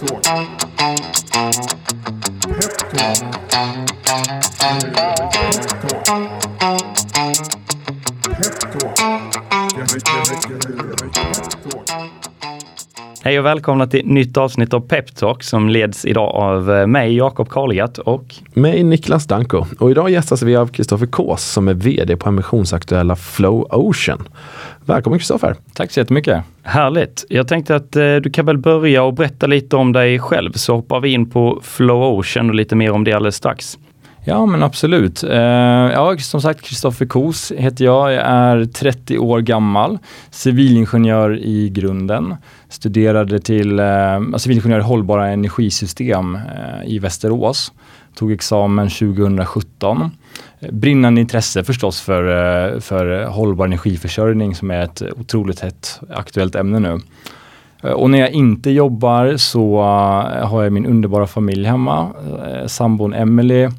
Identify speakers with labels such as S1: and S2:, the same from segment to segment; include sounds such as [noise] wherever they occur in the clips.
S1: Peptalk. Peptalk. Peptalk.
S2: Hej och välkomna till nytt avsnitt av Peptalk som leds idag av eh, mig, Jakob Karlgatt och
S3: Mig Niklas Danko och idag gästas vi av Kristoffer Kås som är VD på emissionsaktuella Flow Ocean. Välkommen Kristoffer!
S4: Tack så jättemycket.
S2: härligt. Jag tänkte att eh, du kan väl börja och berätta lite om dig själv så hoppar vi in på Flow Ocean och lite mer om det alldeles strax.
S4: Ja men absolut. Eh, ja, som sagt Kristoffer Kos heter jag. Jag är 30 år gammal, civilingenjör i grunden. Studerade till eh, civilingenjör i hållbara energisystem eh, i Västerås. Tog examen 2017. Brinnande intresse förstås för, eh, för hållbar energiförsörjning som är ett otroligt hett aktuellt ämne nu. Eh, och när jag inte jobbar så har jag min underbara familj hemma. Sambon Emelie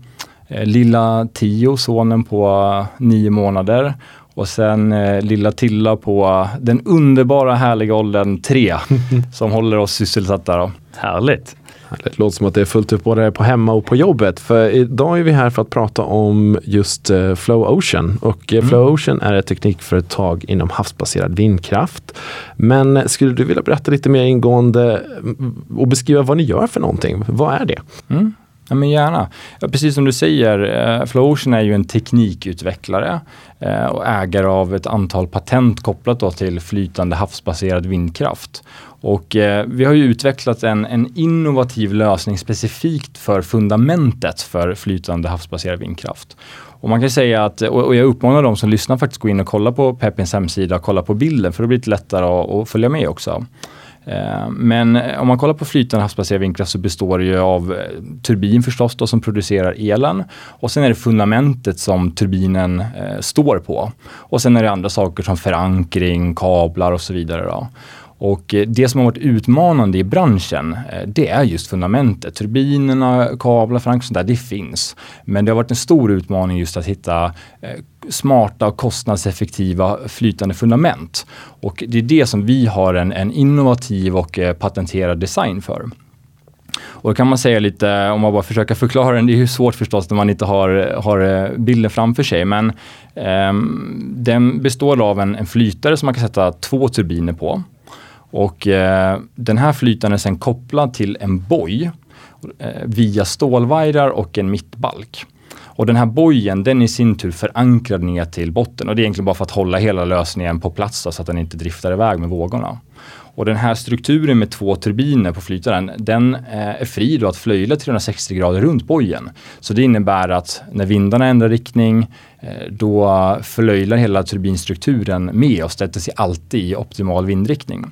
S4: lilla Tio, sonen på eh, nio månader. Och sen eh, lilla Tilla på eh, den underbara härliga åldern tre [laughs] som håller oss sysselsatta. Då.
S2: Härligt.
S3: Det låter som att det är fullt upp både på hemma och på jobbet. För idag är vi här för att prata om just eh, Flow Ocean. Och eh, Flow Ocean är ett teknikföretag inom havsbaserad vindkraft. Men eh, skulle du vilja berätta lite mer ingående mm, och beskriva vad ni gör för någonting? Vad är det?
S4: Mm. Ja, men gärna. Ja, precis som du säger, eh, Flowocean är ju en teknikutvecklare eh, och ägare av ett antal patent kopplat då till flytande havsbaserad vindkraft. Och eh, vi har ju utvecklat en, en innovativ lösning specifikt för fundamentet för flytande havsbaserad vindkraft. Och man kan säga att, och och jag uppmanar de som lyssnar faktiskt gå in och kolla på Pepins hemsida och kolla på bilden för det blir lite lättare att, att följa med också. Eh, men eh, om man kollar på flytande havsbaserad vindkraft så består det ju av eh, turbin förstås då, som producerar elen och sen är det fundamentet som turbinen eh, står på. Och sen är det andra saker som förankring, kablar och så vidare. Då. Och det som har varit utmanande i branschen, det är just fundamentet. Turbinerna, kablar, förankring, sånt där, det finns. Men det har varit en stor utmaning just att hitta smarta och kostnadseffektiva flytande fundament. Och det är det som vi har en, en innovativ och eh, patenterad design för. Och då kan man säga lite, om man bara försöker förklara den, det är ju svårt förstås när man inte har, har eh, bilden framför sig, men eh, den består av en, en flytare som man kan sätta två turbiner på. Och eh, den här flytaren är sen kopplad till en boj eh, via stålvajrar och en mittbalk. Och den här bojen den i sin tur förankrad ner till botten och det är egentligen bara för att hålla hela lösningen på plats då, så att den inte driftar iväg med vågorna. Och den här strukturen med två turbiner på flytaren, den eh, är fri då att flöjla 360 grader runt bojen. Så det innebär att när vindarna ändrar riktning, eh, då förlöjlar hela turbinstrukturen med och ställer sig alltid i optimal vindriktning.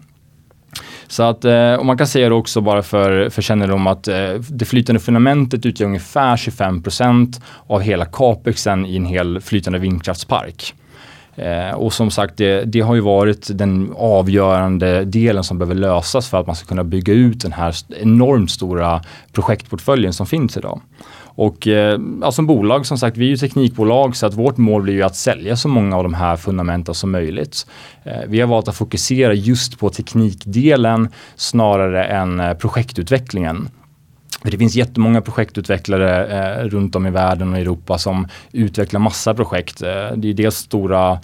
S4: Så att, eh, och man kan säga det också bara för, för kännedom att eh, det flytande fundamentet utgör ungefär 25% av hela capexen i en hel flytande vindkraftspark. Eh, och som sagt, det, det har ju varit den avgörande delen som behöver lösas för att man ska kunna bygga ut den här enormt stora projektportföljen som finns idag. Och eh, ja, som bolag, som sagt, vi är ju teknikbolag så att vårt mål blir ju att sälja så många av de här fundamenten som möjligt. Eh, vi har valt att fokusera just på teknikdelen snarare än eh, projektutvecklingen. För det finns jättemånga projektutvecklare eh, runt om i världen och Europa som utvecklar massa projekt. Eh, det är dels stora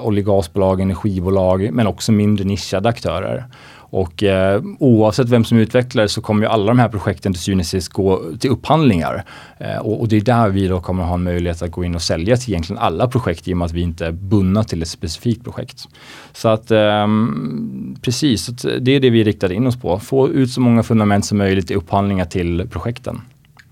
S4: olje och gasbolag, energibolag, men också mindre nischade aktörer. Och eh, oavsett vem som utvecklar det så kommer ju alla de här projekten till syvende och sist gå till upphandlingar. Eh, och, och det är där vi då kommer ha en möjlighet att gå in och sälja till egentligen alla projekt i och med att vi inte är bundna till ett specifikt projekt. Så att eh, precis, så att det är det vi riktar in oss på. Få ut så många fundament som möjligt i upphandlingar till projekten.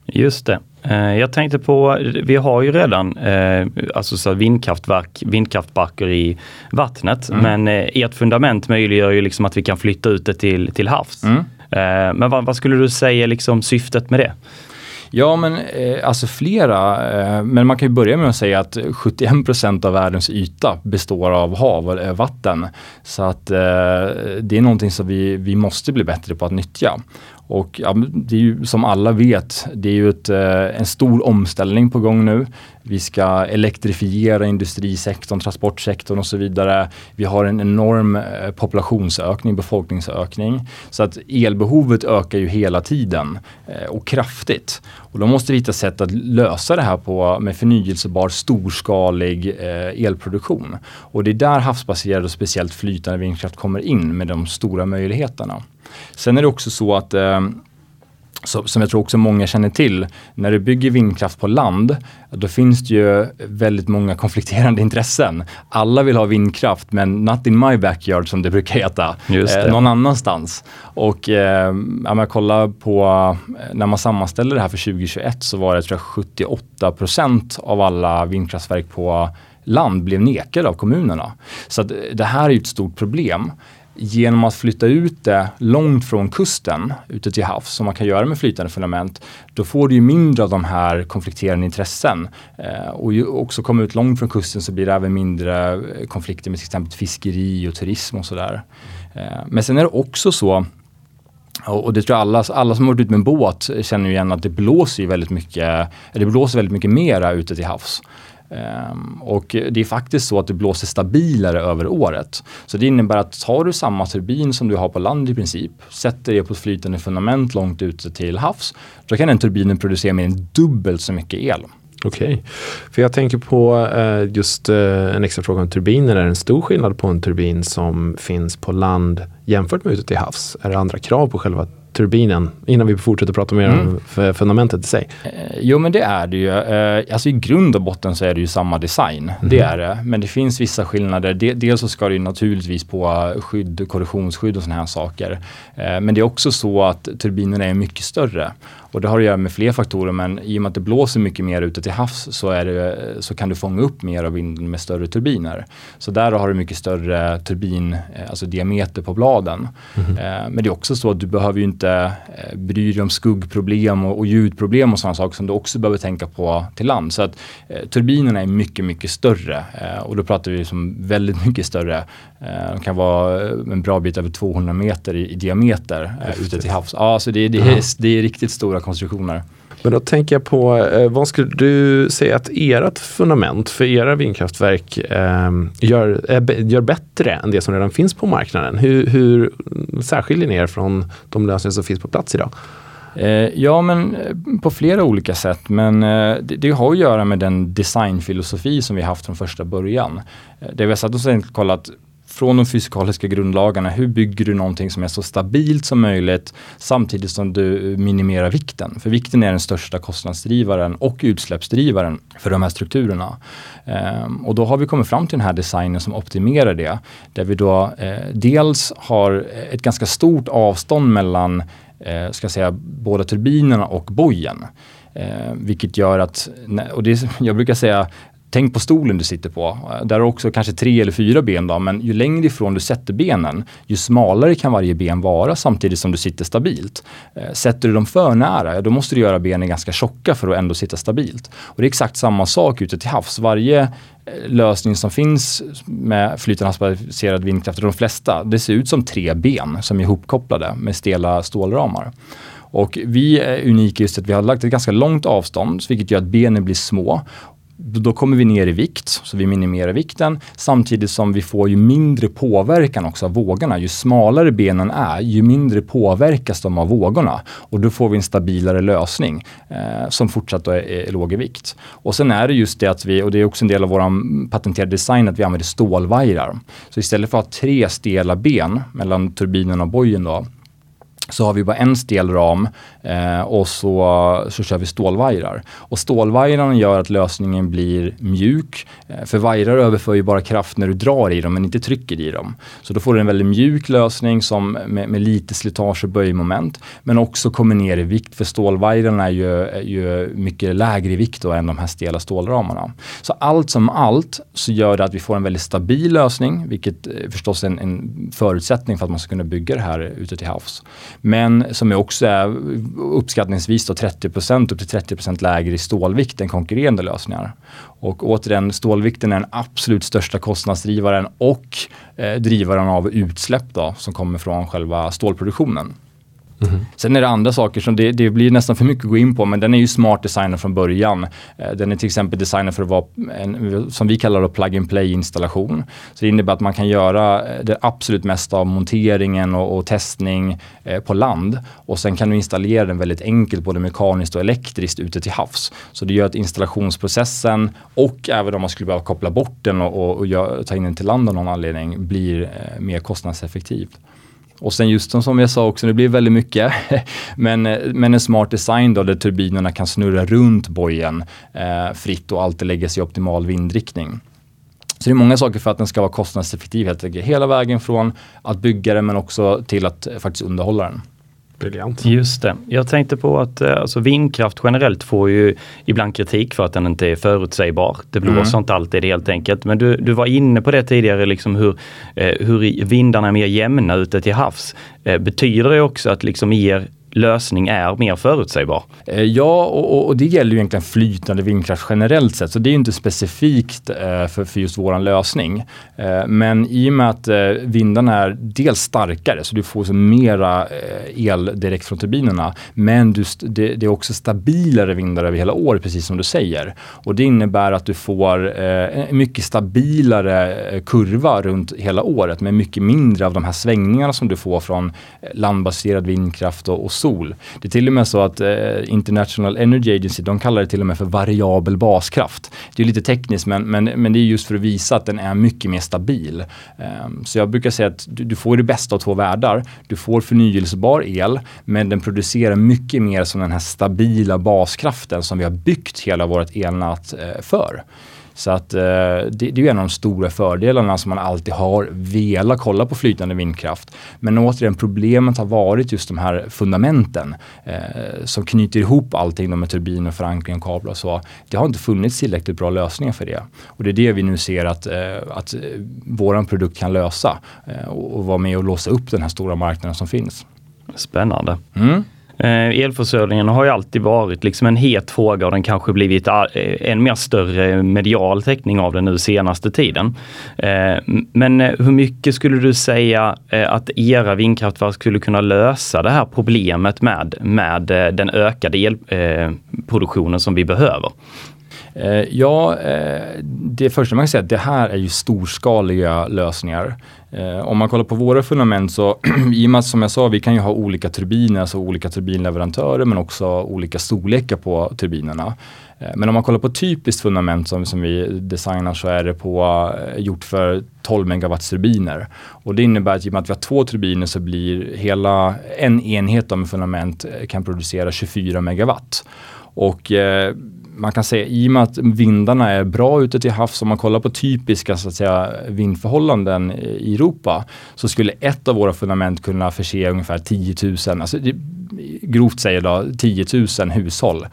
S2: Just det. Eh, Jag tänkte på, vi har ju redan eh, alltså så vindkraftverk, vindkraftparker i vattnet, men eh, ert fundament möjliggör ju liksom att vi kan flytta ut det till, till havs.
S4: Mm.
S2: Eh, Men vad, vad skulle du säga liksom syftet med det?
S4: Ja, men alltså flera. Men man kan ju börja med att säga att 71% av världens yta består av hav och vatten. Så att det är någonting som vi, vi måste bli bättre på att nyttja. Och ja, det är ju som alla vet, det är ju ett, eh, en stor omställning på gång nu. Vi ska elektrifiera industrisektorn, transportsektorn och så vidare. Vi har en enorm eh, populationsökning, befolkningsökning. Så att elbehovet ökar ju hela tiden eh, och kraftigt. Och då måste vi hitta sätt att lösa det här på med förnyelsebar storskalig eh, elproduktion. Och det är där havsbaserad och speciellt flytande vindkraft kommer in med de stora möjligheterna. Sen är det också så att eh, så, som jag tror också många känner till, när du bygger vindkraft på land, då finns det ju väldigt många konflikterande intressen. Alla vill ha vindkraft, men not in my backyard som det brukar heta, eh, någon annanstans. Och eh, om jag kollar på, eh, när man sammanställer det här för 2021 så var det tror jag, 78 procent av alla vindkraftverk på land blev nekade av kommunerna. Så det här är ju ett stort problem genom att flytta ut det långt från kusten ute till havs som man kan göra med flytande fundament, då får du ju mindre av de här konflikterande intressen. Eh, och ju också komma ut långt från kusten så blir det även mindre eh, konflikter med till exempel fiskeri och turism och sådär. Eh, men sen är det också så och det tror jag alla, alla som har varit ute med en båt känner igen att det blåser väldigt mycket, det blåser väldigt mycket mera ute till havs. Um, och det är faktiskt så att det blåser stabilare över året. Så det innebär att tar du samma turbin som du har på land i princip, sätter det på ett flytande fundament långt ute till havs, då kan den turbinen producera mer än dubbelt så mycket el.
S3: Okej, okay. för jag tänker på uh, just uh, en extra fråga om turbiner. Är det en stor skillnad på en turbin som finns på land jämfört med ute till havs? Är det andra krav på själva turbinen innan vi fortsätter prata mer mm. om fundamentet i sig?
S4: Eh, jo men det är det ju. Eh, alltså i grund och botten så är det ju samma design. Mm. Det är det. Men det finns vissa skillnader. De, dels så ska det ju naturligtvis på skydd, korrosionsskydd och sådana här saker. Eh, men det är också så att turbinerna är mycket större. Och det har att göra med fler faktorer men i och med att det blåser mycket mer ute till havs så, det, så kan du fånga upp mer av vinden med större turbiner. Så där har du mycket större turbin, eh, alltså diameter på bladen. Mm. Men det är också så att du behöver ju inte eh, bry dig om skuggproblem och, och ljudproblem och sådana saker som du också behöver tänka på till land. Så att turbinerna är mycket, mycket större och då pratar vi som väldigt [laughs] mycket större. de kan vara en bra bit över 200 meter i, i diameter ute till havs. Ja, så det, det, är, det är riktigt stora konstruktioner.
S3: Men då tänker jag på, eh, vad skulle du säga att ert fundament för era vindkraftverk eh, gör, är, gör bättre än det som redan finns på marknaden? Hur, hur särskiljer ni er från de lösningar som finns på plats idag?
S4: Eh, ja, men eh, på flera olika sätt. Men eh, det, det, har att göra med den designfilosofi som vi haft från första början. Det vi har satt oss och kollat från de fysikaliska grundlagarna, hur bygger du någonting som är så stabilt som möjligt samtidigt som du minimerar vikten? För vikten är den största kostnadsdrivaren och utsläppsdrivaren för de här strukturerna. Ehm, och då har vi kommit fram till den här designen som optimerar det. Där vi då eh, dels har ett ganska stort avstånd mellan eh, ska säga, båda turbinerna och bojen. Eh, vilket gör att, och det, jag brukar säga Tänk på stolen du sitter på. Där har också kanske tre eller fyra ben då, men ju längre ifrån du sätter benen, ju smalare kan varje ben vara samtidigt som du sitter stabilt. Eh, sätter du dem för nära, då måste du göra benen ganska tjocka för att ändå sitta stabilt. Och det är exakt samma sak ute till havs. Varje eh, lösning som finns med flytande havsbaserad vindkraft, de flesta, det ser ut som tre ben som är ihopkopplade med stela stålramar. Och vi är unika just att vi har lagt ett ganska långt avstånd, vilket gör att benen blir små då kommer vi ner i vikt, så vi minimerar vikten samtidigt som vi får ju mindre påverkan också av vågorna. Ju smalare benen är, ju mindre påverkas de av vågorna och då får vi en stabilare lösning eh, som fortsatt är, är låg i vikt. Och sen är det just det att vi, och det är också en del av vår patenterade design, att vi använder stålvajrar. Så istället för att ha tre stela ben mellan turbinen och bojen då, så har vi bara en stel ram eh, och så, så kör vi stålvajrar. Och stålvajrarna gör att lösningen blir mjuk. Eh, för vajrar överför ju bara kraft när du drar i dem men inte trycker i dem. Så då får du en väldigt mjuk lösning som med, med lite slitage och böjmoment. Men också kommer ner i vikt för stålvajrarna är ju, är ju mycket lägre i vikt då än de här stela stålramarna. Så allt som allt så gör det att vi får en väldigt stabil lösning vilket är förstås en, en förutsättning för att man ska kunna bygga det här ute till havs. Men som är också är uppskattningsvis då 30% upp till 30% lägre i stålvikt än konkurrerande lösningar. Och återigen, stålvikten är den absolut största kostnadsdrivaren och eh, drivaren av utsläpp då, som kommer från själva stålproduktionen. Mm-hmm. Sen är det andra saker som det, det, blir nästan för mycket att gå in på, men den är ju smart designad från början. Eh, den är till exempel designad för att vara en, som vi kallar det plug and play installation. Så det innebär att man kan göra eh, det absolut mesta av monteringen och, och testning eh, på land och sen kan du installera den väldigt enkelt både mekaniskt och elektriskt ute till havs. Så det gör att installationsprocessen och även om man skulle behöva koppla bort den och, och, och gör, ta in den till land av någon anledning blir eh, mer kostnadseffektivt. Och sen just som jag sa också, det blir väldigt mycket, [laughs] men, men en smart design då där turbinerna kan snurra runt bojen eh, fritt och alltid lägga sig i optimal vindriktning. Så det är många saker för att den ska vara kostnadseffektiv helt enkelt. Hela vägen från att bygga den men också till att faktiskt underhålla den.
S3: Briljant.
S2: Just det. Jag tänkte på att eh, alltså, vindkraft generellt får ju ibland kritik för att den inte är förutsägbar. Det blåser mm. inte alltid helt enkelt. Men du, du var inne på det tidigare, liksom hur, eh, hur vindarna är mer jämna ute till havs. Eh, betyder det också att liksom er lösning är mer förutsägbar.
S4: Eh, ja, och, och, det gäller ju egentligen flytande vindkraft generellt sett, så det är inte specifikt eh, för, för just våran lösning. Eh, men i och med att vindarna är dels starkare, så du får så mera el direkt från turbinerna, men du, det, det, är också stabilare vindar över hela året, precis som du säger. Och det innebär att du får en mycket stabilare kurva runt hela året med mycket mindre av de här svängningarna som du får från landbaserad vindkraft och, och sol. Det är till och med så att eh, International Energy Agency, de kallar det till och med för variabel baskraft. Det är lite tekniskt men, men, men det är just för att visa att den är mycket mer stabil. Ehm, så jag brukar säga att du, du, får det bästa av två världar. Du får förnyelsebar el men den producerar mycket mer som den här stabila baskraften som vi har byggt hela vårt elnät eh, för. Så att eh, det, det, är en av de stora fördelarna som man alltid har velat kolla på flytande vindkraft. Men återigen, problemet har varit just de här fundamenten eh, som knyter ihop allting med turbiner, förankring kablar och så. Det har inte funnits tillräckligt bra lösningar för det. Och det är det vi nu ser att, eh, att våran produkt kan lösa och, och vara med och låsa upp den här stora marknaden som finns.
S2: Spännande. Mm. Eh, elförsörjningen har ju alltid varit liksom en het fråga och den kanske blivit ah, eh, en mer större medial täckning av den nu senaste tiden. Eh, men eh, hur mycket skulle du säga eh, att era vindkraftverk skulle kunna lösa det här problemet med, med den ökade elproduktionen som vi behöver?
S4: Ja, det första man kan säga är att det här är ju storskaliga lösningar. Eh, om man kollar på våra fundament så, [clears throat] i och med att som jag sa, vi kan ju ha olika turbiner, alltså olika turbinleverantörer men också olika storlekar på turbinerna. Eh, men om man kollar på typiskt fundament som, som vi designar så är det på, eh, gjort för 12 megawatts turbiner. Och det innebär att i och med att vi har två turbiner så blir hela en enhet av fundament eh, kan producera 24 megawatt. Och eh, man kan säga i och med att vindarna är bra ute till havs, om man kollar på typiska så att säga, vindförhållanden i Europa, så skulle ett av våra fundament kunna förse ungefär 10 000, alltså grovt säger då 10 000 hushåll.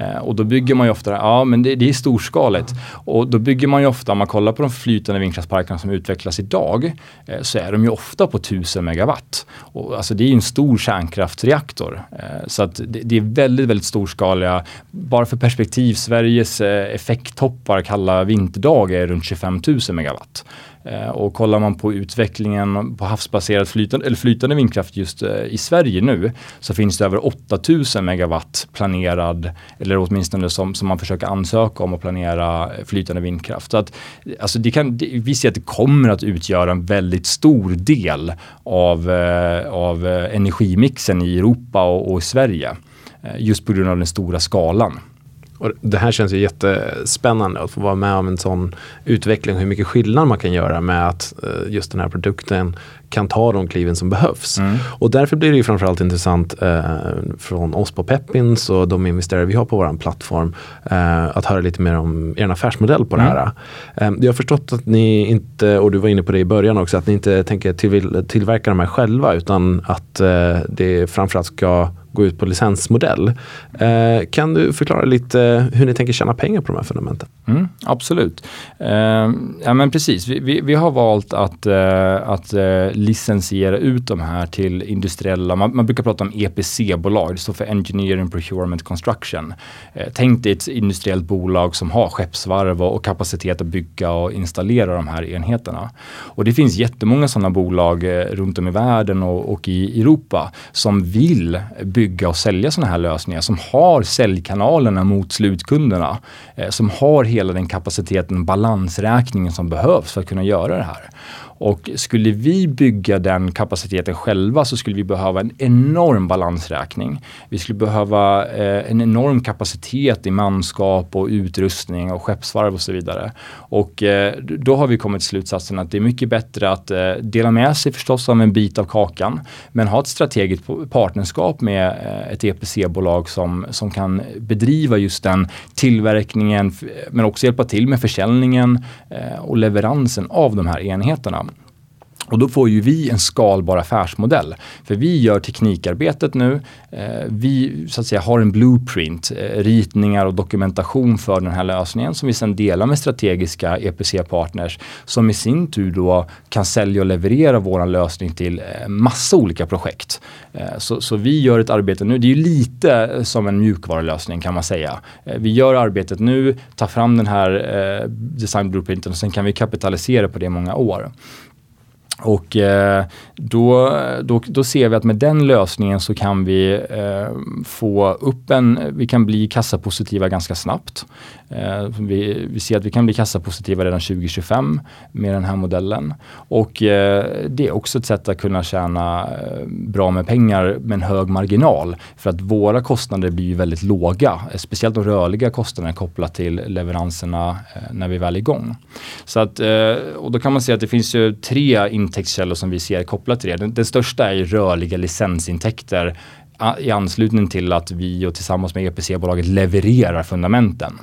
S4: Eh, och då bygger man ju ofta, ja men det, det, är storskaligt. Och då bygger man ju ofta, om man kollar på de flytande vindkraftsparkerna som utvecklas idag, eh, så är de ju ofta på 1000 megawatt. Och, alltså det är ju en stor kärnkraftsreaktor. Eh, så att det, det, är väldigt, väldigt storskaliga. Bara för perspektiv, Sveriges effekttoppar kalla vinterdag är runt 25 000 megawatt. Eh, och kollar man på utvecklingen på havsbaserad flytande, eller flytande vindkraft just eh, i Sverige nu så finns det över 8000 megawatt planerad eller åtminstone som, som man försöker ansöka om att planera eh, flytande vindkraft. Så att, alltså det kan, det, vi ser att det kommer att utgöra en väldigt stor del av, av energimixen i Europa och, och i Sverige just på grund av den stora skalan.
S3: Och det här känns ju jättespännande att få vara med om en sån utveckling. Hur mycket skillnad man kan göra med att eh, just den här produkten kan ta de kliven som behövs. Mm. Och därför blir det ju framförallt intressant eh, från oss på Peppins och de investerare vi har på vår plattform eh, att höra lite mer om er affärsmodell på mm. det här. Eh, jag har förstått att ni inte, och du var inne på det i början också, att ni inte tänker till, tillverka de här själva utan att eh, det framförallt ska gå ut på licensmodell. Eh, kan du förklara lite hur ni tänker tjäna pengar på de här fundamenten?
S4: Mm, absolut. Eh, ja men precis, vi, vi, vi, har valt att, eh, att eh, licensiera ut de här till industriella, man, man brukar prata om EPC-bolag, det står för Engineering Procurement Construction. Eh, tänk dig ett industriellt bolag som har skeppsvarv och, och kapacitet att bygga och installera de här enheterna. Och det finns jättemånga sådana bolag eh, runt om i världen och, och i Europa som vill bygga och sälja sådana här lösningar, som har säljkanalerna mot slutkunderna, eh, som har hela den kapaciteten, balansräkningen som behövs för att kunna göra det här. Och skulle vi bygga den kapaciteten själva så skulle vi behöva en enorm balansräkning. Vi skulle behöva eh, en enorm kapacitet i manskap och utrustning och skeppsvarv och så vidare. Och eh, då har vi kommit till slutsatsen att det är mycket bättre att eh, dela med sig förstås av en bit av kakan, men ha ett strategiskt partnerskap med eh, ett EPC-bolag som, som kan bedriva just den tillverkningen, men också hjälpa till med försäljningen eh, och leveransen av de här enheterna. Och då får ju vi en skalbar affärsmodell. För vi gör teknikarbetet nu. Eh, vi så att säga har en blueprint, eh, ritningar och dokumentation för den här lösningen som vi sedan delar med strategiska EPC-partners som i sin tur då kan sälja och leverera vår lösning till eh, massa olika projekt. Så, så, vi gör ett arbete nu, det är ju lite som en mjukvarulösning kan man säga. Vi gör arbetet nu, tar fram den här design blueprinten och sen kan vi kapitalisera på det i många år. Och eh, då, då, då ser vi att med den lösningen så kan vi eh, få upp en, vi kan bli kassapositiva ganska snabbt. Eh, vi, vi, ser att vi kan bli kassapositiva redan 2025 med den här modellen. Och eh, det är också ett sätt att kunna tjäna eh, bra med pengar med en hög marginal. För att våra kostnader blir väldigt låga, eh, speciellt de rörliga kostnaderna kopplat till leveranserna eh, när vi väl är igång. Så att, eh, och då kan man säga att det finns ju tre intäktskällor som vi ser kopplat till det. Den, den största är rörliga licensintäkter i anslutning till att vi och tillsammans med EPC-bolaget levererar fundamenten.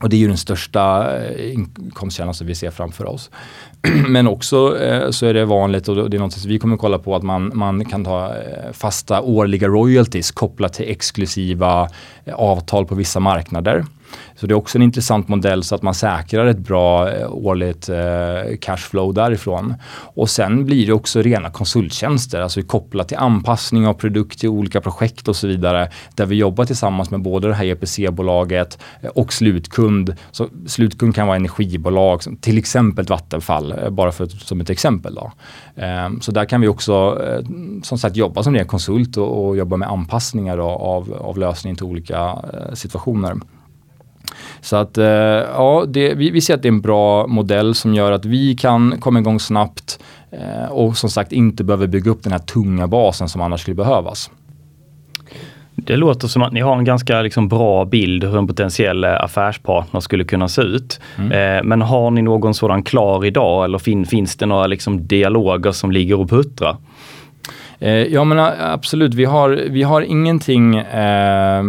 S4: Och det är ju den största eh, inkomstkällan som vi ser framför oss. [clears throat] Men också eh, så är det vanligt och det är något som vi kommer att kolla på att man, man kan ta eh, fasta årliga royalties kopplat till exklusiva eh, avtal på vissa marknader. Så det är också en intressant modell så att man säkrar ett bra eh, årligt eh, cashflow därifrån. Och sen blir det också rena konsulttjänster, alltså kopplat till anpassning av produkt till olika projekt och så vidare. Där vi jobbar tillsammans med både det här EPC-bolaget eh, och slutkund. Så slutkund kan vara energibolag, till exempel Vattenfall, bara för, som ett exempel. Då. Ehm, så där kan vi också som sagt jobba som ren konsult och, och jobba med anpassningar då, av, av lösningen till olika situationer. Så att eh, ja, det, vi, vi ser att det är en bra modell som gör att vi kan komma igång snabbt eh, och som sagt inte behöver bygga upp den här tunga basen som annars skulle behövas.
S2: Det låter som att ni har en ganska liksom bra bild hur en potentiell eh, affärspartner skulle kunna se ut. Mm. men har ni någon sådan klar idag eller fin, finns det några liksom dialoger som ligger och puttrar?
S4: Eh, ja men eh, absolut, vi har, vi har ingenting eh,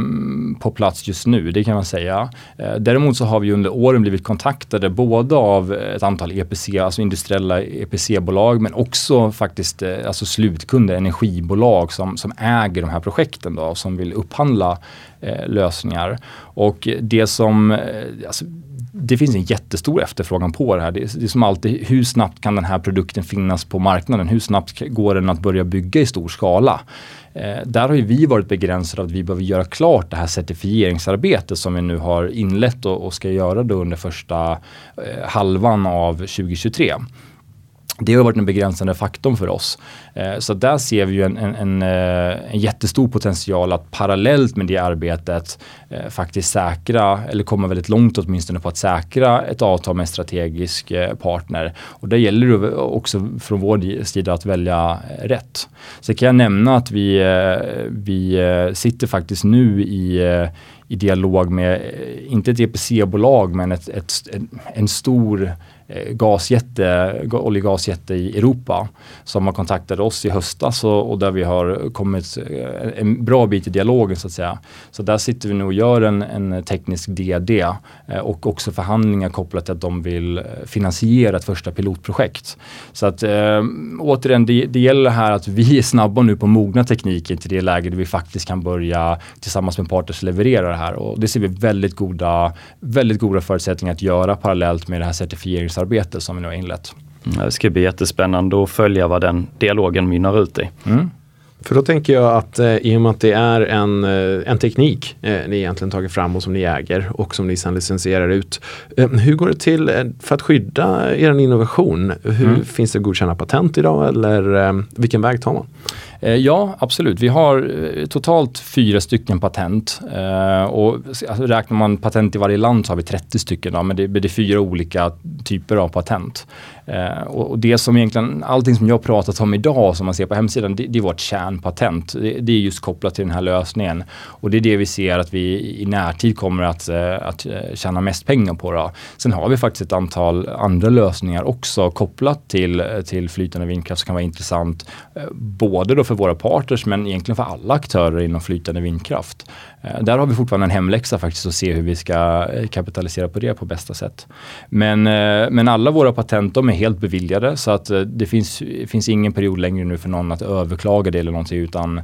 S4: på plats just nu, det kan man säga. Eh, däremot så har vi under åren blivit kontaktade både av ett antal EPC, alltså industriella EPC-bolag, men också faktiskt eh, alltså slutkunder, energibolag som, som äger de här projekten då, som vill upphandla eh, lösningar. Och det som, eh, alltså, det finns en jättestor efterfrågan på det här. Det är, det är, som alltid, hur snabbt kan den här produkten finnas på marknaden? Hur snabbt går den att börja bygga i stor skala? Eh, där har ju vi varit begränsade av att vi behöver göra klart det här certifieringsarbetet som vi nu har inlett och, och ska göra då under första eh, halvan av 2023 det har varit en begränsande faktor för oss. Eh, så där ser vi ju en, en, en, eh, en, jättestor potential att parallellt med det arbetet eh, faktiskt säkra, eller komma väldigt långt åtminstone på att säkra ett avtal med en strategisk partner. Och där gäller det också från vår sida att välja rätt. Så kan jag nämna att vi, vi sitter faktiskt nu i i dialog med, inte ett EPC-bolag, men ett, ett, en, en stor Eh, gasjätte, oljegasjätte i Europa som har kontaktat oss i höstas och, och, där vi har kommit eh, en bra bit i dialogen så att säga. Så där sitter vi nu och gör en, en teknisk DD eh, och också förhandlingar kopplat till att de vill finansiera ett första pilotprojekt. Så att äh, återigen, det, det gäller här att vi är snabba nu på mogna tekniken till det läge där vi faktiskt kan börja tillsammans med partners leverera det här och det ser vi väldigt goda, väldigt goda förutsättningar att göra parallellt med det här certifierings arbete som vi nu har inlett.
S2: Det ska bli jättespännande att följa vad den dialogen mynnar ut i.
S4: Mm.
S3: För då tänker jag att eh, i och med att det är en, eh, en teknik eh, ni egentligen tagit fram och som ni äger och som ni sedan licensierar ut. Eh, hur går det till eh, för att skydda er innovation? Hur,
S4: Mm.
S3: Finns det godkända patent idag eller eh, vilken väg tar man?
S4: Eh, Ja, absolut. Vi har eh, totalt fyra stycken patent. Eh, och alltså, räknar man patent i varje land så har vi 30 stycken. Då, men det, men det är fyra olika typer av patent. Eh, och, och det som egentligen, allting som jag pratat om idag som man ser på hemsidan, det, det är vårt kärnpatent. Det, det är just kopplat till den här lösningen. Och det är det vi ser att vi i närtid kommer att, eh, att eh, tjäna mest pengar på. Då. Sen har vi faktiskt ett antal andra lösningar också kopplat till, eh, till flytande vindkraft som kan vara intressant. Både då för våra partners men egentligen för alla aktörer inom flytande vindkraft. Eh, där har vi fortfarande en hemläxa faktiskt att se hur vi ska eh, kapitalisera på det på bästa sätt. Men, eh, men alla våra patent de är helt beviljade så att det finns, finns ingen period längre nu för någon att överklaga det eller någonting utan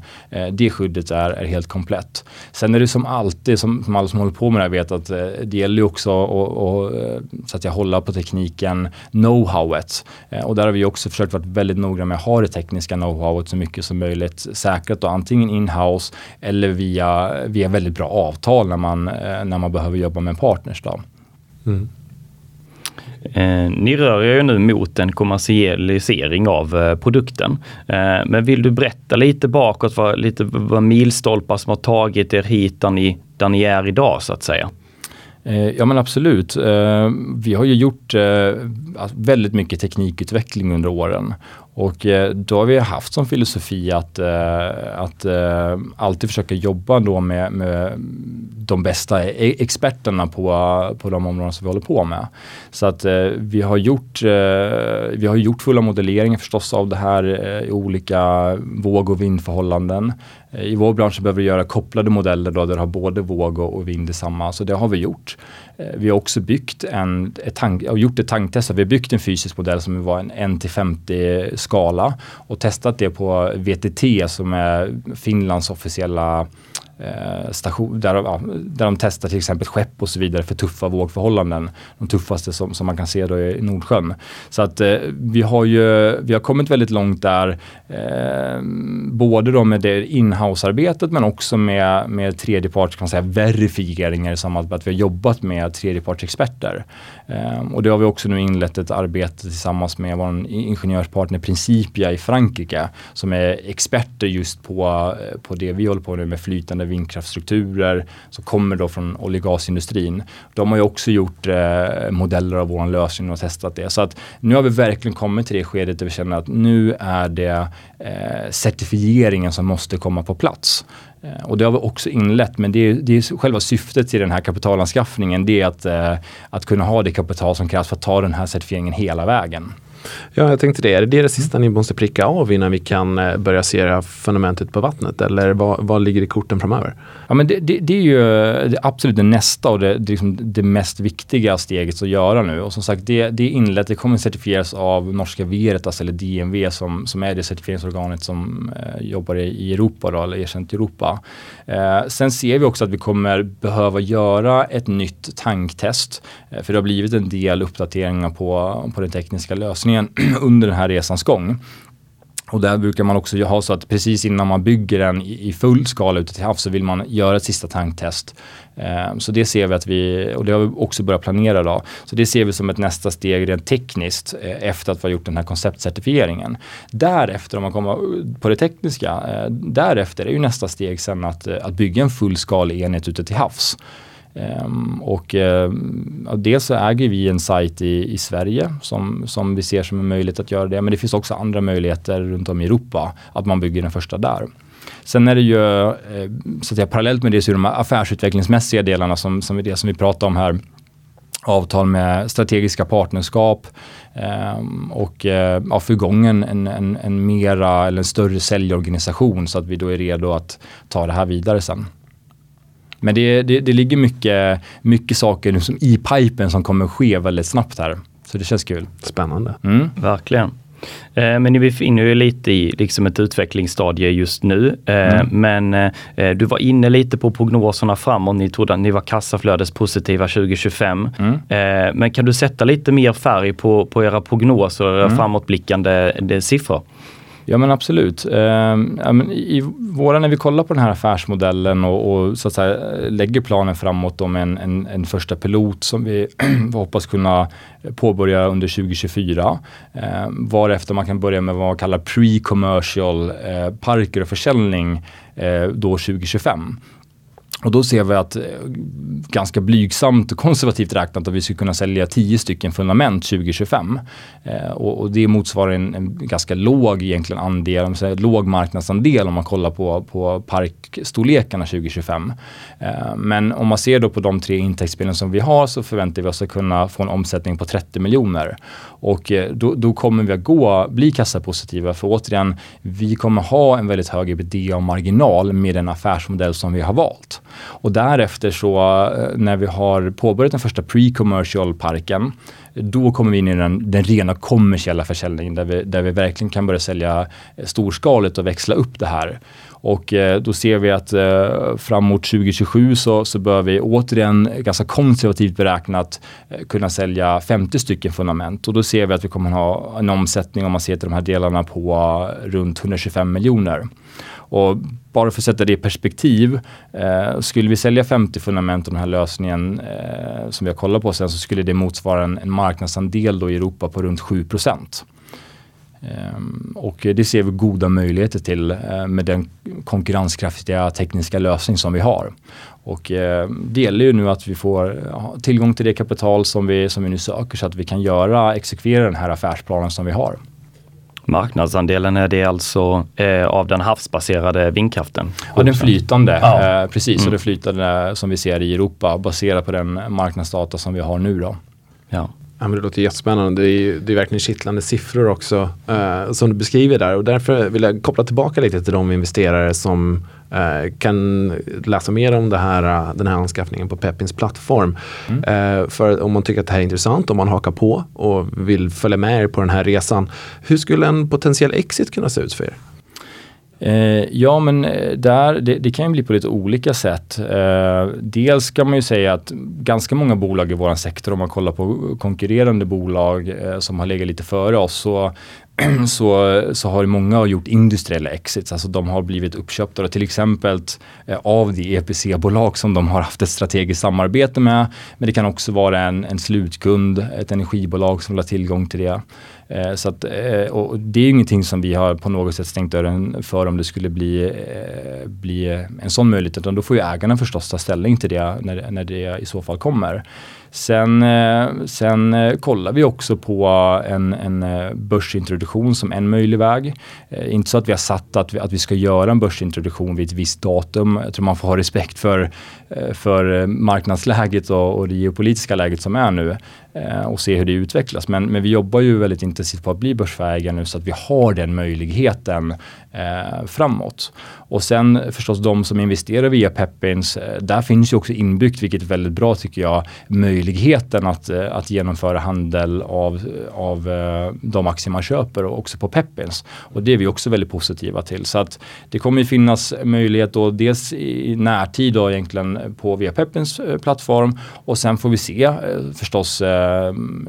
S4: det skyddet är, är helt komplett. Sen är det som alltid, som, som alla som håller på med det här vet att det gäller ju också att- att, så att jag håller på tekniken, know-howet. Och där har vi också försökt vara väldigt noga med att ha det tekniska know-howet så mycket som möjligt säkrat och antingen in-house eller via, via väldigt bra avtal när man, eh, när man behöver jobba med partners. Då.
S2: Eh, ni rör er ju nu mot en kommersialisering av eh, produkten. Eh, men vill du berätta lite bakåt, vad, lite vad milstolpar som har tagit er hit där ni, där ni är idag så att säga?
S4: Eh, Ja men absolut. Eh, Vi har ju gjort eh, väldigt mycket teknikutveckling under åren. Och eh, då har vi haft som filosofi att, eh, att eh, alltid försöka jobba då med, med de bästa e- experterna på, på de områden som vi håller på med. Så att eh, vi har gjort, eh, vi har gjort fulla modelleringar förstås av det här eh, i olika våg och vindförhållanden. I vår bransch behöver vi göra kopplade modeller då, där du har både våg och, och vind i samma, så det har vi gjort. Eh, vi har också byggt en, ett tank, och gjort ett tanktest, vi har byggt en fysisk modell som var en 1-50 skala och testat det på VTT som är Finlands officiella Eh, station, där, ja, där de testar till exempel skepp och så vidare för tuffa vågförhållanden. De tuffaste som, som man kan se då i Nordsjön. Så att eh, vi har ju vi har kommit väldigt långt där, eh, både då med det inhouse-arbetet men också med, med tredjeparts kan man säga, verifieringar i samband med att vi har jobbat med tredjepartsexperter. Eh, och det har vi också nu inlett ett arbete tillsammans med vår ingenjörspartner Principia i Frankrike som är experter just på, eh, på det vi håller på nu med flytande vindkraftstrukturer som kommer då från olje och gasindustrin. De har ju också gjort eh, modeller av vår lösning och testat det. Så att nu har vi verkligen kommit till det skedet där vi känner att nu är det eh, certifieringen som måste komma på plats. Eh, och det har vi också inlett, men det är, det är själva syftet till den här kapitalanskaffningen. Det är att, eh, att kunna ha det kapital som krävs för att ta den här certifieringen hela vägen.
S3: Ja, jag tänkte det. Är det det sista ni måste pricka av innan vi kan eh, börja se det här fundamentet på vattnet? Eller vad, vad ligger i korten framöver?
S4: Ja, men det, det, det är ju det absolut det nästa och det, det, liksom det mest viktiga steget att göra nu. Och som sagt, det, det är inlett, det kommer certifieras av norska Veritas eller DNV som, som är det certifieringsorganet som eh, jobbar i, i Europa, då, eller erkänt i Europa. Eh, sen ser vi också att vi kommer behöva göra ett nytt tanktest. Eh, för det har blivit en del uppdateringar på, på den tekniska lösningen [clears throat] under den här resans gång. Och där brukar man också ha så att precis innan man bygger den i, full skala ute till havs så vill man göra ett sista tanktest. Eh, så det ser vi att vi, och det har vi också börjat planera då. Så det ser vi som ett nästa steg rent tekniskt eh, efter att vi har gjort den här konceptcertifieringen. Därefter, om man kommer på det tekniska, eh, därefter är ju nästa steg sen att, att bygga en fullskalig enhet ute till havs. Um, och ehm, dels så äger vi en sajt i, i Sverige som, som vi ser som en möjlighet att göra det. Men det finns också andra möjligheter runt om i Europa att man bygger den första där. Sen är det ju, eh, så att säga, parallellt med det så är det de affärsutvecklingsmässiga delarna som, som är det som vi pratar om här. Avtal med strategiska partnerskap ehm, eh, och ja, få igång en, en, en, en mera eller en större säljorganisation så att vi då är redo att ta det här vidare sen. Men det, det, det ligger mycket, mycket saker nu som i pipen som kommer ske väldigt snabbt här. Så det känns kul.
S3: Spännande.
S4: Mm.
S2: Verkligen. Eh, men ni befinner er lite i liksom ett utvecklingsstadie just nu. Eh,
S4: Mm.
S2: Men eh, du var inne lite på prognoserna framåt. Ni trodde att ni var kassaflödespositiva 2025.
S4: Mm.
S2: Men kan du sätta lite mer färg på, på era prognoser, era
S4: Mm.
S2: framåtblickande siffror?
S4: Ja men absolut. Ehm, ja, men I våra, när vi kollar på den här affärsmodellen och, och så att säga, lägger planen framåt om en, en, en första pilot som vi [clears throat] hoppas kunna påbörja under 2024. Ehm, varefter man kan börja med vad man kallar pre-commercial eh, parker och försäljning eh, då 2025. Och då ser vi att eh, ganska blygsamt och konservativt räknat att vi skulle kunna sälja 10 stycken fundament 2025. Eh, och, och det motsvarar en, en ganska låg egentligen andel, låg marknadsandel om man kollar på, på parkstorlekarna 2025. Eh, men om man ser då på de tre intäktsspelen som vi har så förväntar vi oss att kunna få en omsättning på 30 miljoner. Och eh, då, då kommer vi att gå, bli kassapositiva för återigen, vi kommer ha en väldigt hög ebitda-marginal med den affärsmodell som vi har valt. Och därefter så eh, när vi har påbörjat den första pre-commercial parken då kommer vi in i den, den rena kommersiella försäljningen där vi, där vi verkligen kan börja sälja storskaligt och växla upp det här. Och eh, då ser vi att eh, framåt 2027 så, så bör vi återigen ganska konservativt beräknat eh, kunna sälja 50 stycken fundament och då ser vi att vi kommer ha en omsättning om man ser till de här delarna på eh, runt 125 miljoner. Och bara för att sätta det i perspektiv, eh, skulle vi sälja 50 fundament av den här lösningen eh, som vi har kollat på sen så skulle det motsvara en, en marknadsandel då i Europa på runt 7 procent. Ehm, och det ser vi goda möjligheter till eh, med den konkurrenskraftiga tekniska lösning som vi har. Och eh, det gäller ju nu att vi får eh, tillgång till det kapital som vi, som vi nu söker så att vi kan göra, exekvera den här affärsplanen som vi har.
S2: Marknadsandelen är det alltså eh, av den havsbaserade vindkraften?
S4: Ja, den flytande,
S2: Ja.
S4: eh, precis.
S2: Mm.
S4: Och det flytande som vi ser i Europa baserat på den marknadsdata som vi har nu då.
S2: Ja.
S3: Ja, men det låter jättespännande. Det är, ju- det är verkligen kittlande siffror också eh, som du beskriver där. Och därför vill jag koppla tillbaka lite till de investerare som eh, kan läsa mer om det här, eh, den här anskaffningen på Peppins plattform. Eh, för om man tycker att det här är intressant, om man hakar på och vill följa med er på den här resan. Hur skulle en potentiell exit kunna se ut för er?
S4: Eh, ja men eh, där, det, det kan ju bli på lite olika sätt. Eh, dels kan man ju säga att ganska många bolag i vår sektor, om man kollar på konkurrerande bolag eh, som har legat lite före oss, så, [clears throat] så, så har många gjort industriella exits. Alltså de har blivit uppköpta till exempel eh, av det EPC-bolag som de har haft ett strategiskt samarbete med. Men det kan också vara en, en slutkund, ett energibolag som vill ha tillgång till det. Eh, Så att, eh, och det är ingenting som vi har på något sätt stängt dörren för om det skulle bli, eh, bli en sån möjlighet. Utan då får ju ägarna förstås ta ställning till det när, när det i så fall kommer. Sen, eh, sen eh, kollar vi också på eh, en, en börsintroduktion som en möjlig väg. Inte så att vi har satt att vi, att vi ska göra en börsintroduktion vid ett visst datum. Jag tror man får ha respekt för, för marknadsläget och, och det geopolitiska läget som är nu och se hur det utvecklas. Men, men vi jobbar ju väldigt intensivt på att bli börsfähiga nu så att vi har den möjligheten eh, framåt. Och sen förstås de som investerar via Peppins, eh, där finns ju också inbyggt, vilket är väldigt bra tycker jag, möjligheten att, eh, att genomföra handel av, av eh, de aktier man köper och också på Peppins. Och det är vi också väldigt positiva till. Så att det kommer ju finnas möjlighet då dels i närtid då egentligen på via Peppins plattform och sen får vi se förstås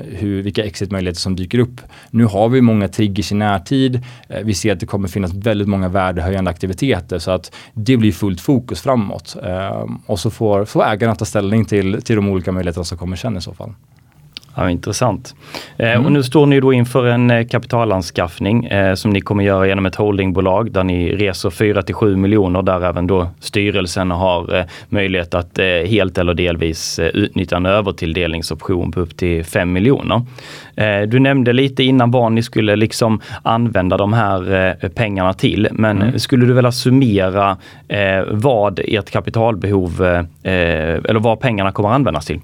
S4: hur, vilka exitmöjligheter som dyker upp. Nu har vi många triggers i närtid. Vi ser att det kommer finnas väldigt många värdehöjande aktiviteter så att det blir fullt fokus framåt. Eh, och så får, får ägarna ta ställning till, till de olika möjligheterna som kommer sen i så fall.
S2: Ja, intressant. Eh,
S4: Mm.
S2: Och nu står ni då inför en eh, kapitalanskaffning eh, som ni kommer göra genom ett holdingbolag där ni reser 4 till 7 miljoner där även då styrelsen har eh, möjlighet att eh, helt eller delvis eh, utnyttja en övertilldelningsoption på upp till 5 miljoner. Eh, du nämnde lite innan vad ni skulle liksom använda de här eh, pengarna till, men
S4: Mm.
S2: skulle du vilja summera eh, vad ert kapitalbehov eh, eh, eller vad pengarna kommer användas till?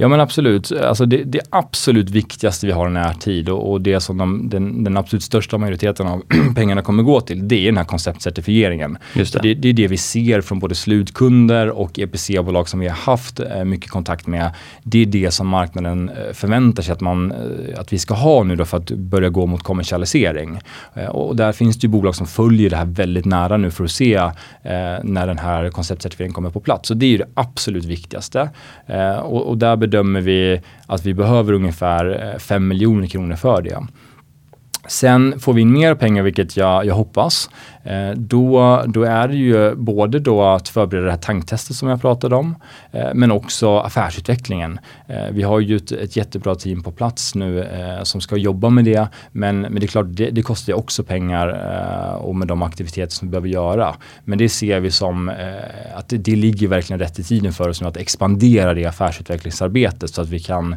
S4: Ja men absolut. Alltså det, det absolut viktigaste vi har i närtid och, och det som de, den, den absolut största majoriteten av [clears throat] pengarna kommer gå till, det är den här konceptcertifieringen.
S2: Just det.
S4: Det, det är det vi ser från både slutkunder och EPC-bolag som vi har haft eh, mycket kontakt med. Det är det som marknaden eh, förväntar sig att, man, eh, att vi ska ha nu då för att börja gå mot kommersialisering. Och där finns det ju bolag som följer det här väldigt nära nu för att se eh, när den här konceptcertifieringen kommer på plats. Så det är ju det absolut viktigaste. Eh, och, och där bedömer vi att vi behöver ungefär eh, 5 miljoner kronor för det. Sen får vi in mer pengar, vilket jag, jag hoppas. Eh, då, då är det ju både då att förbereda det här tanktestet som jag pratade om, eh, men också affärsutvecklingen. Eh, vi har ju ett, ett, jättebra team på plats nu som ska jobba med det, men, men det är klart, det, det kostar också pengar och med de aktiviteter som vi behöver göra. Men det ser vi som att det, det, ligger verkligen rätt i tiden för oss nu att expandera det affärsutvecklingsarbetet så att vi kan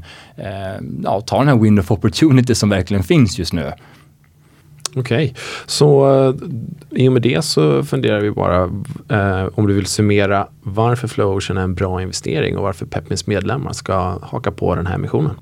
S4: ja, ta den här window of opportunity som verkligen finns just nu.
S3: Okej, okay. så eh, i och med det så funderar vi bara eh, om du vill summera varför Flowocean är en bra investering och varför Pepmins medlemmar ska haka på den här missionen.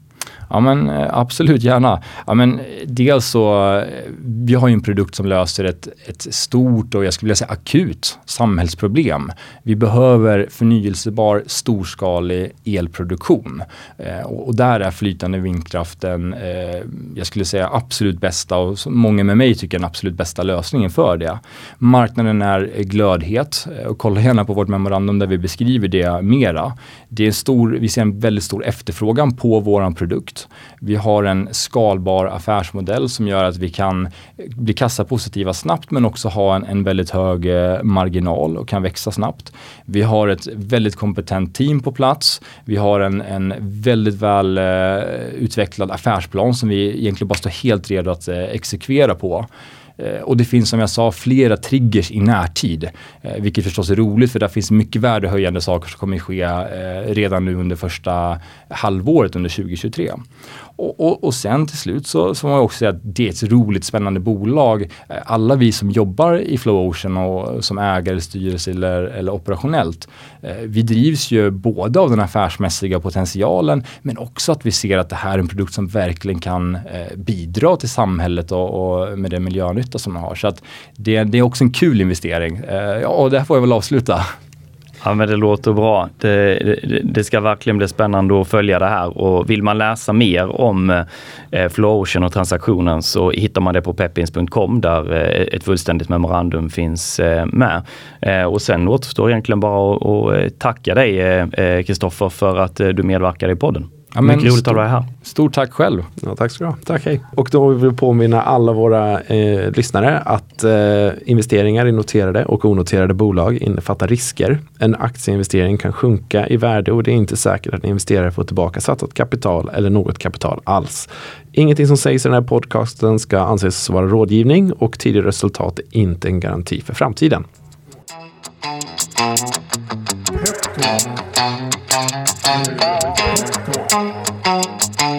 S4: Ja men eh, absolut gärna. Ja, men eh, dels så, eh, vi har ju en produkt som löser ett, ett stort och jag skulle vilja säga akut samhällsproblem. Vi behöver förnyelsebar storskalig elproduktion eh, och, och, där är flytande vindkraften, eh, jag skulle säga absolut bästa och många med mig tycker den absolut bästa lösningen för det. Marknaden är glödhet och kolla gärna på vårt memorandum där vi beskriver det mera. Det är stor, vi ser en väldigt stor efterfrågan på våran produkt. Vi har en skalbar affärsmodell som gör att vi kan eh, bli kassapositiva snabbt men också ha en, en väldigt hög eh, marginal och kan växa snabbt. Vi har ett väldigt kompetent team på plats. Vi har en, en väldigt väl eh, utvecklad affärsplan som vi egentligen bara står helt redo att eh, exekvera på. Eh, och det finns som jag sa flera triggers i närtid. Eh, vilket förstås är roligt för det finns mycket värdehöjande saker som kommer ske eh, redan nu under första halvåret under 2023. Och, och, och, sen till slut så, så får man också säga att det är ett roligt spännande bolag. Eh, alla vi som jobbar i Flow Ocean och som ägare, styrelse eller, eller operationellt. Eh, vi drivs ju både av den affärsmässiga potentialen men också att vi ser att det här är en produkt som verkligen kan eh, bidra till samhället och, och med den miljönytta som man har. Så att det, det är också en kul investering. Ja, och där får jag väl avsluta.
S2: Ja men det låter bra. Det, det, det, ska verkligen bli spännande att följa det här och vill man läsa mer om eh, Flowocean och transaktionen så hittar man det på peppins.com där eh, ett fullständigt memorandum finns eh, med. Eh, och sen återstår egentligen bara att, eh, tacka dig eh, eh, Kristoffer för att eh, du medverkade i podden. Ja, Mycket roligt att dig här.
S4: Stort tack själv.
S3: Ja, tack ska du ha. Tack, hej. Och då vill vi påminna alla våra eh, lyssnare att eh, investeringar i noterade och onoterade bolag innefattar risker. En aktieinvestering kan sjunka i värde och det är inte säkert att en investerare får tillbaka satsat kapital eller något kapital alls. Ingenting som sägs i den här podcasten ska anses vara rådgivning och tidigare resultat är inte en garanti för framtiden. Pep Peptalk.